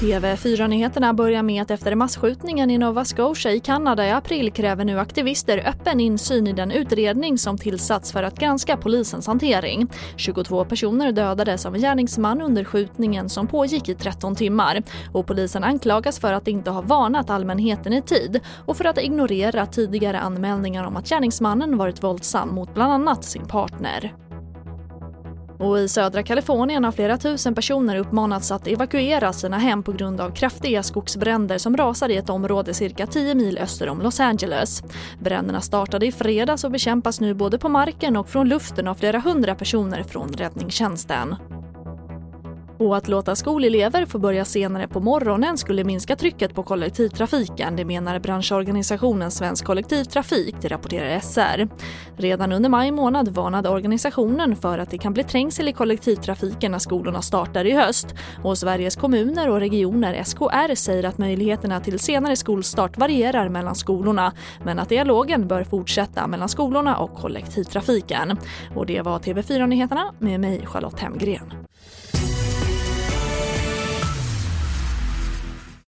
TV4-nyheterna börjar med att efter massskjutningen i Nova Scotia i Kanada i april kräver nu aktivister öppen insyn i den utredning som tillsatts för att granska polisens hantering. 22 personer dödades av en gärningsman under skjutningen som pågick i 13 timmar. Och polisen anklagas för att inte ha varnat allmänheten i tid och för att ignorera tidigare anmälningar om att gärningsmannen varit våldsam mot bland annat sin partner. Och I södra Kalifornien har flera tusen personer uppmanats att evakuera sina hem på grund av kraftiga skogsbränder som rasar i ett område cirka 10 mil öster om Los Angeles. Bränderna startade i fredags och bekämpas nu både på marken och från luften av flera hundra personer från räddningstjänsten. Och att låta skolelever få börja senare på morgonen skulle minska trycket på kollektivtrafiken, det menar branschorganisationen Svensk kollektivtrafik, det rapporterar SR. Redan under maj månad varnade organisationen för att det kan bli trängsel i kollektivtrafiken när skolorna startar i höst. Och Sveriges kommuner och regioner, SKR, säger att möjligheterna till senare skolstart varierar mellan skolorna, men att dialogen bör fortsätta mellan skolorna och kollektivtrafiken. Och det var TV4 Nyheterna med mig, Charlotte Hemgren.